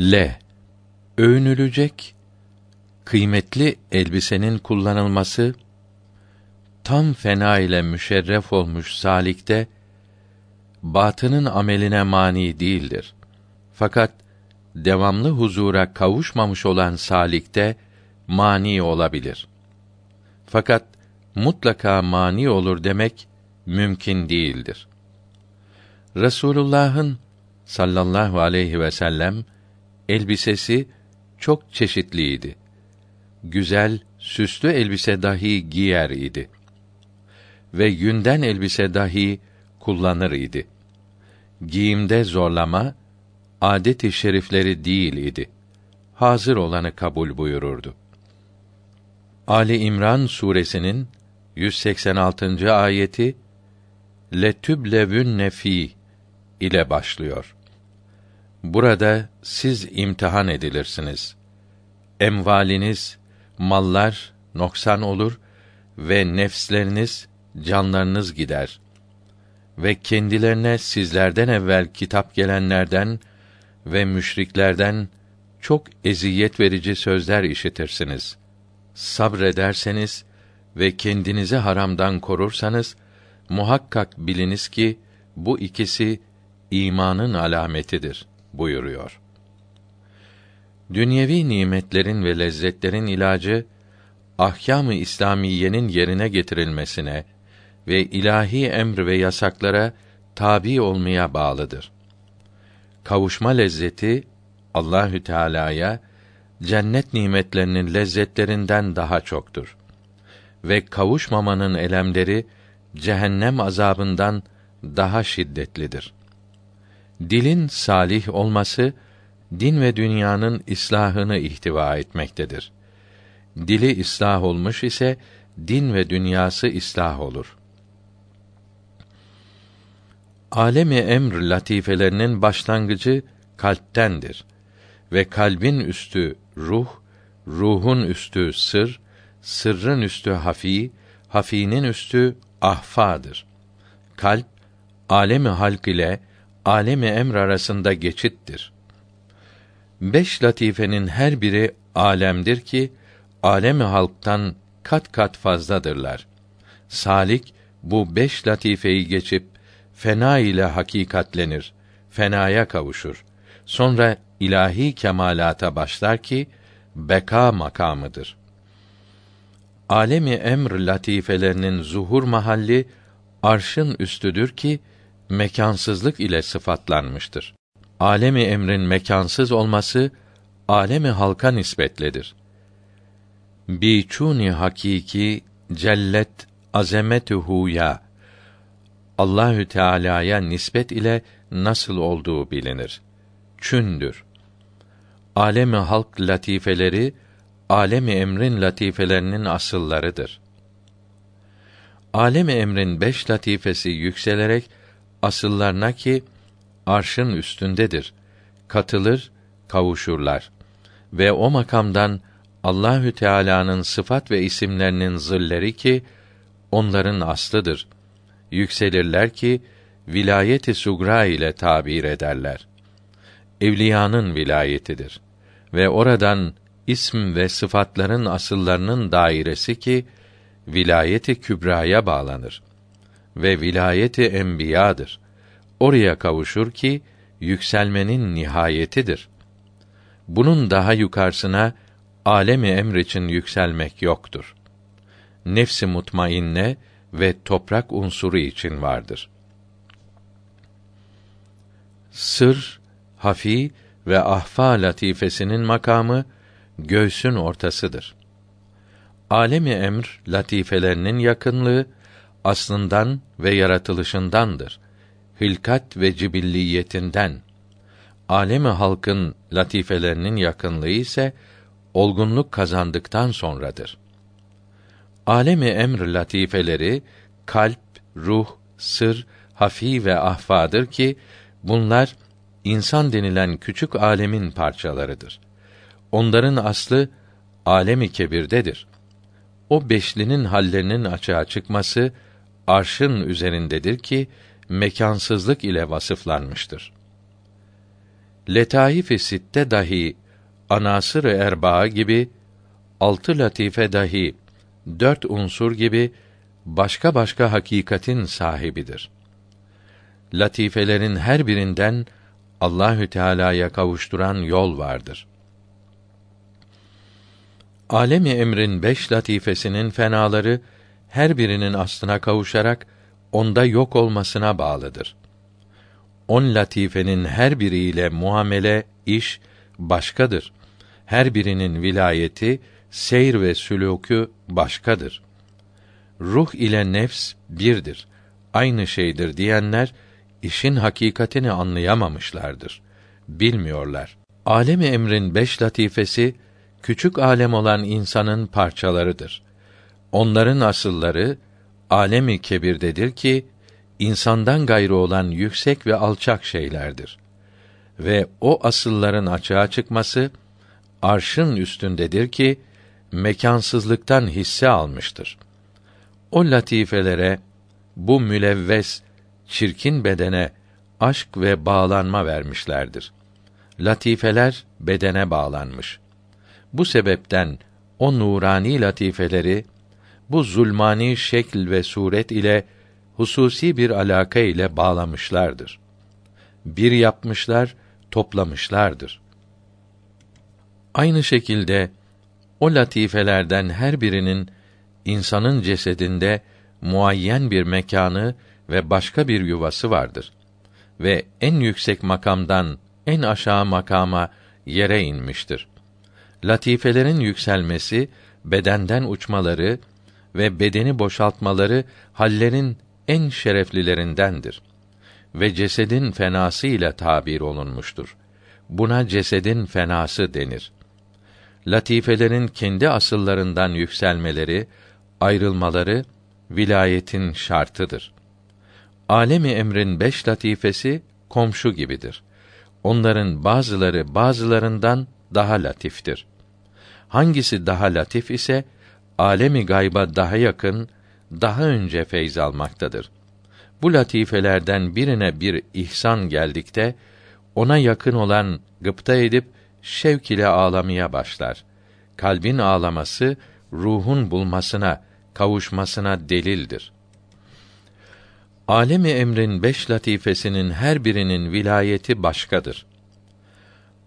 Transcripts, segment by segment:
L. Övünülecek kıymetli elbisenin kullanılması tam fena ile müşerref olmuş salikte batının ameline mani değildir. Fakat devamlı huzura kavuşmamış olan salikte mani olabilir. Fakat mutlaka mani olur demek mümkün değildir. Resulullah'ın sallallahu aleyhi ve sellem elbisesi çok çeşitliydi. Güzel, süslü elbise dahi giyer idi. Ve yünden elbise dahi kullanır idi. Giyimde zorlama adet-i şerifleri değil idi. Hazır olanı kabul buyururdu. Ali İmran suresinin 186. ayeti letüblevünne fi ile başlıyor. Burada siz imtihan edilirsiniz. Emvaliniz, mallar noksan olur ve nefsleriniz, canlarınız gider. Ve kendilerine sizlerden evvel kitap gelenlerden ve müşriklerden çok eziyet verici sözler işitirsiniz. Sabrederseniz ve kendinizi haramdan korursanız muhakkak biliniz ki bu ikisi imanın alametidir buyuruyor. Dünyevi nimetlerin ve lezzetlerin ilacı ahkâm-ı İslamiyenin yerine getirilmesine ve ilahi emr ve yasaklara tabi olmaya bağlıdır. Kavuşma lezzeti Allahü Teala'ya cennet nimetlerinin lezzetlerinden daha çoktur ve kavuşmamanın elemleri cehennem azabından daha şiddetlidir. Dilin salih olması din ve dünyanın islahını ihtiva etmektedir. Dili ıslah olmuş ise din ve dünyası ıslah olur. Alemi emr latifelerinin başlangıcı kalptendir ve kalbin üstü ruh, ruhun üstü sır, sırrın üstü hafi, hafinin üstü ahfadır. Kalp alemi halk ile alemi emr arasında geçittir. Beş latifenin her biri alemdir ki alemi halktan kat kat fazladırlar. Salik bu beş latifeyi geçip fena ile hakikatlenir, fenaya kavuşur. Sonra ilahi kemalata başlar ki beka makamıdır. Alemi emr latifelerinin zuhur mahalli arşın üstüdür ki mekansızlık ile sıfatlanmıştır. Alemi emrin mekansız olması alemi halka nispetledir. Biçuni hakiki cellet azametuhu ya Allahü Teala'ya nispet ile nasıl olduğu bilinir. Çündür. Alemi halk latifeleri alemi emrin latifelerinin asıllarıdır. Alemi emrin beş latifesi yükselerek asıllarına ki arşın üstündedir. Katılır, kavuşurlar ve o makamdan Allahü Teala'nın sıfat ve isimlerinin zilleri ki onların aslıdır. Yükselirler ki vilayeti sugra ile tabir ederler. Evliyanın vilayetidir ve oradan ism ve sıfatların asıllarının dairesi ki vilayeti kübraya bağlanır ve vilayeti enbiyadır. Oraya kavuşur ki yükselmenin nihayetidir. Bunun daha yukarısına alemi emr için yükselmek yoktur. Nefsi mutmainne ve toprak unsuru için vardır. Sır, hafi ve ahfa latifesinin makamı göğsün ortasıdır. Alemi emr latifelerinin yakınlığı aslından ve yaratılışındandır. Hilkat ve cibilliyetinden. Alemi halkın latifelerinin yakınlığı ise olgunluk kazandıktan sonradır. Alemi emr latifeleri kalp, ruh, sır, hafi ve ahfadır ki bunlar insan denilen küçük alemin parçalarıdır. Onların aslı alemi kebirdedir. O beşlinin hallerinin açığa çıkması arşın üzerindedir ki mekansızlık ile vasıflanmıştır. Letaif-i sitte dahi anasır-ı erbaa gibi altı latife dahi dört unsur gibi başka başka hakikatin sahibidir. Latifelerin her birinden Allahü Teala'ya kavuşturan yol vardır. Alemi emrin beş latifesinin fenaları her birinin aslına kavuşarak onda yok olmasına bağlıdır. On latifenin her biriyle muamele, iş başkadır. Her birinin vilayeti, seyr ve sülûkü başkadır. Ruh ile nefs birdir. Aynı şeydir diyenler işin hakikatini anlayamamışlardır. Bilmiyorlar. Alemi emrin beş latifesi küçük alem olan insanın parçalarıdır. Onların asılları alemi kebirdedir ki insandan gayrı olan yüksek ve alçak şeylerdir. Ve o asılların açığa çıkması arşın üstündedir ki mekansızlıktan hisse almıştır. O latifelere bu mülevves çirkin bedene aşk ve bağlanma vermişlerdir. Latifeler bedene bağlanmış. Bu sebepten o nurani latifeleri bu zulmani şekil ve suret ile hususi bir alaka ile bağlamışlardır. Bir yapmışlar, toplamışlardır. Aynı şekilde o latifelerden her birinin insanın cesedinde muayyen bir mekanı ve başka bir yuvası vardır. Ve en yüksek makamdan en aşağı makama yere inmiştir. Latifelerin yükselmesi, bedenden uçmaları ve bedeni boşaltmaları hallerin en şereflilerindendir ve cesedin fenası ile tabir olunmuştur. Buna cesedin fenası denir. Latifelerin kendi asıllarından yükselmeleri, ayrılmaları vilayetin şartıdır. Alemi emrin beş latifesi komşu gibidir. Onların bazıları bazılarından daha latiftir. Hangisi daha latif ise alemi gayba daha yakın, daha önce feyz almaktadır. Bu latifelerden birine bir ihsan geldikte ona yakın olan gıpta edip şevk ile ağlamaya başlar. Kalbin ağlaması ruhun bulmasına, kavuşmasına delildir. Alemi emrin beş latifesinin her birinin vilayeti başkadır.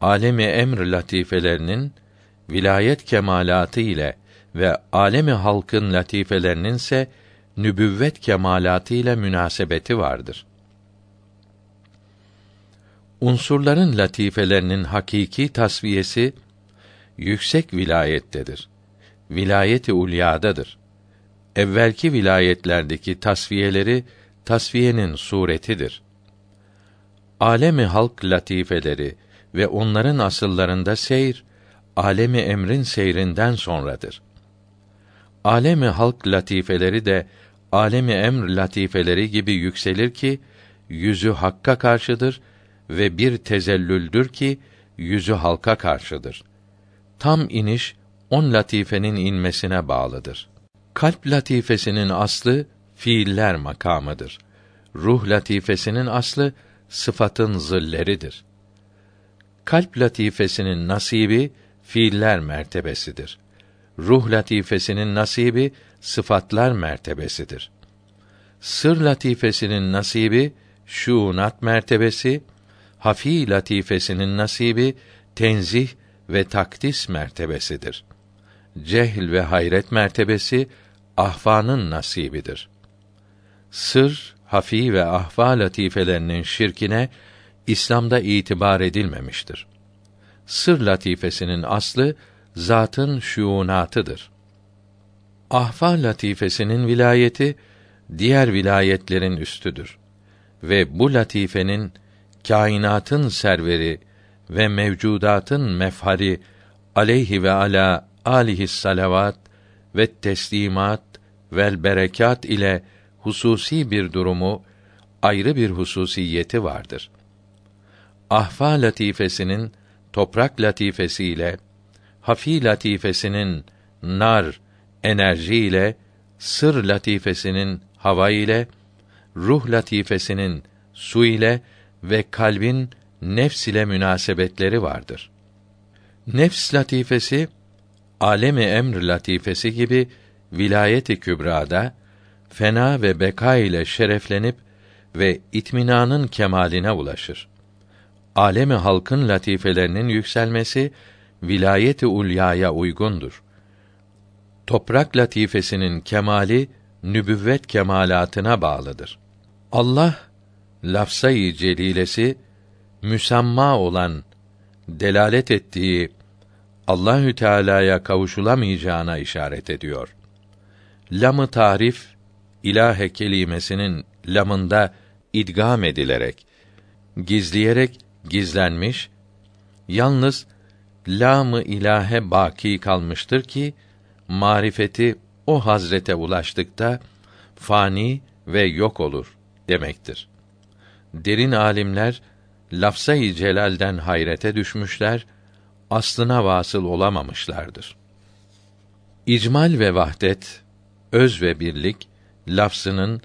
Alemi emr latifelerinin vilayet kemalatı ile ve alemi halkın latifelerinin ise nübüvvet kemalatı münasebeti vardır. Unsurların latifelerinin hakiki tasviyesi yüksek vilayettedir. Vilayeti ulyadadır. Evvelki vilayetlerdeki tasfiyeleri tasfiyenin suretidir. Alemi halk latifeleri ve onların asıllarında seyr alemi emrin seyrinden sonradır. Alemi halk latifeleri de alemi emr latifeleri gibi yükselir ki yüzü hakka karşıdır ve bir tezellüldür ki yüzü halka karşıdır. Tam iniş on latifenin inmesine bağlıdır. Kalp latifesinin aslı fiiller makamıdır. Ruh latifesinin aslı sıfatın zilleridir. Kalp latifesinin nasibi fiiller mertebesidir. Ruh latifesinin nasibi sıfatlar mertebesidir. Sır latifesinin nasibi şuunat mertebesi, hafi latifesinin nasibi tenzih ve takdis mertebesidir. Cehl ve hayret mertebesi ahfanın nasibidir. Sır, hafi ve ahfa latifelerinin şirkine İslam'da itibar edilmemiştir. Sır latifesinin aslı zatın şuunatıdır. Ahfa latifesinin vilayeti diğer vilayetlerin üstüdür ve bu latifenin kainatın serveri ve mevcudatın mefhari aleyhi ve ala alihi salavat ve teslimat vel berekat ile hususi bir durumu, ayrı bir hususiyeti vardır. Ahfa latifesinin toprak latifesiyle hafi latifesinin nar enerji ile sır latifesinin hava ile ruh latifesinin su ile ve kalbin nefs ile münasebetleri vardır. Nefs latifesi alemi emr latifesi gibi vilayeti kübrada fena ve beka ile şereflenip ve itminanın kemaline ulaşır. Alemi halkın latifelerinin yükselmesi vilayeti ulyaya uygundur. Toprak latifesinin kemali nübüvvet kemalatına bağlıdır. Allah lafzayı celilesi müsamma olan delalet ettiği Allahü Teala'ya kavuşulamayacağına işaret ediyor. Lamı tarif ilahe kelimesinin lamında idgam edilerek gizleyerek gizlenmiş yalnız lamı ilahe baki kalmıştır ki marifeti o hazrete ulaştıkta fani ve yok olur demektir. Derin alimler lafza-i celalden hayrete düşmüşler, aslına vasıl olamamışlardır. İcmal ve vahdet, öz ve birlik lafzının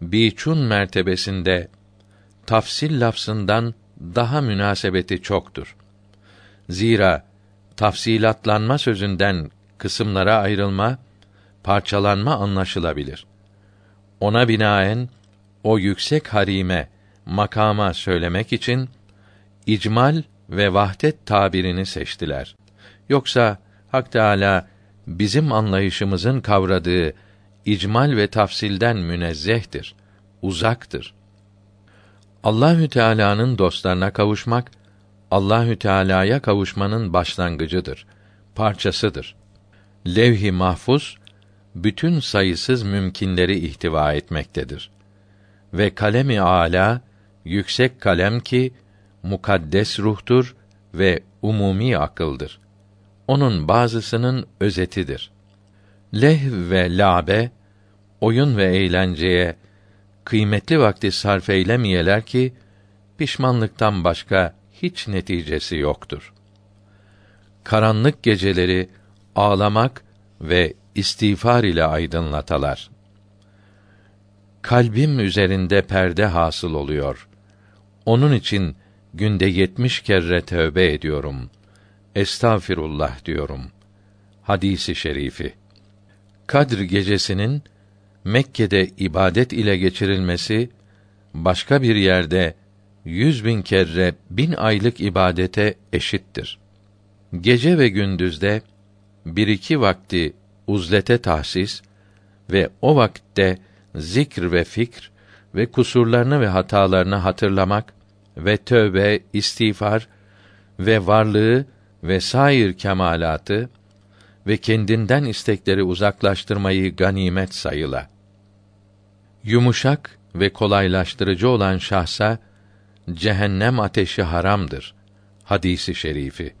biçun mertebesinde tafsil lafzından daha münasebeti çoktur. Zira tafsilatlanma sözünden kısımlara ayrılma, parçalanma anlaşılabilir. Ona binaen o yüksek harime, makama söylemek için icmal ve vahdet tabirini seçtiler. Yoksa Hak Teâlâ bizim anlayışımızın kavradığı icmal ve tafsilden münezzehtir, uzaktır. Allahü Teala'nın dostlarına kavuşmak Allahü Teala'ya kavuşmanın başlangıcıdır, parçasıdır. Levh-i Mahfuz bütün sayısız mümkinleri ihtiva etmektedir. Ve kalemi ala yüksek kalem ki mukaddes ruhtur ve umumi akıldır. Onun bazısının özetidir. Leh ve labe oyun ve eğlenceye kıymetli vakti sarf eylemeyeler ki pişmanlıktan başka hiç neticesi yoktur. Karanlık geceleri ağlamak ve istiğfar ile aydınlatalar. Kalbim üzerinde perde hasıl oluyor. Onun için günde yetmiş kere tövbe ediyorum. Estağfirullah diyorum. Hadisi şerifi. Kadr gecesinin Mekke'de ibadet ile geçirilmesi başka bir yerde yüz bin kere bin aylık ibadete eşittir. Gece ve gündüzde bir iki vakti uzlete tahsis ve o vakitte zikr ve fikr ve kusurlarını ve hatalarını hatırlamak ve tövbe, istiğfar ve varlığı ve sair kemalatı ve kendinden istekleri uzaklaştırmayı ganimet sayıla. Yumuşak ve kolaylaştırıcı olan şahsa cehennem ateşi haramdır. Hadisi şerifi.